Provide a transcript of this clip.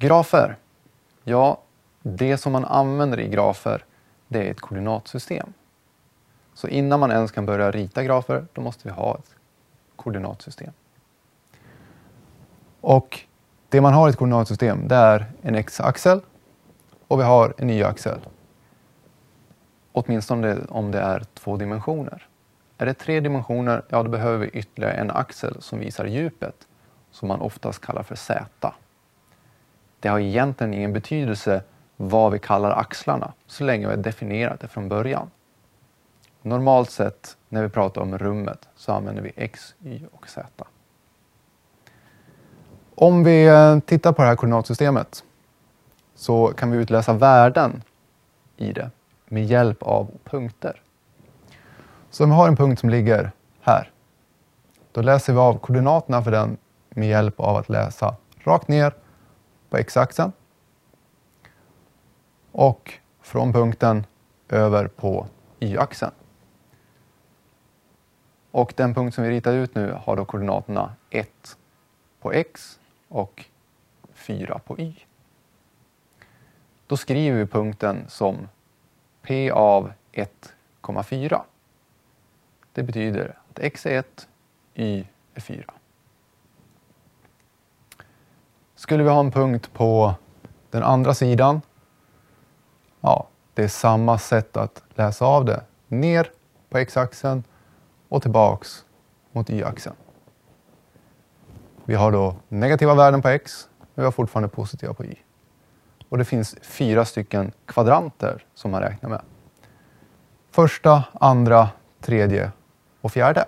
Grafer. Ja, det som man använder i grafer, det är ett koordinatsystem. Så innan man ens kan börja rita grafer, då måste vi ha ett koordinatsystem. Och det man har i ett koordinatsystem, det är en x-axel och vi har en y-axel. Åtminstone om det är två dimensioner. Är det tre dimensioner, ja då behöver vi ytterligare en axel som visar djupet, som man oftast kallar för z. Det har egentligen ingen betydelse vad vi kallar axlarna, så länge vi har definierat det från början. Normalt sett när vi pratar om rummet så använder vi x, y och z. Om vi eh, tittar på det här koordinatsystemet så kan vi utläsa värden i det med hjälp av punkter. Så om vi har en punkt som ligger här, då läser vi av koordinaterna för den med hjälp av att läsa rakt ner på x-axeln och från punkten över på y-axeln. Och den punkt som vi ritar ut nu har då koordinaterna 1 på x och 4 på y. Då skriver vi punkten som p av 1,4. Det betyder att x är 1, y är 4. Skulle vi ha en punkt på den andra sidan, ja, det är samma sätt att läsa av det. Ner på x-axeln och tillbaks mot y-axeln. Vi har då negativa värden på x, men vi har fortfarande positiva på y. Och det finns fyra stycken kvadranter som man räknar med. Första, andra, tredje och fjärde.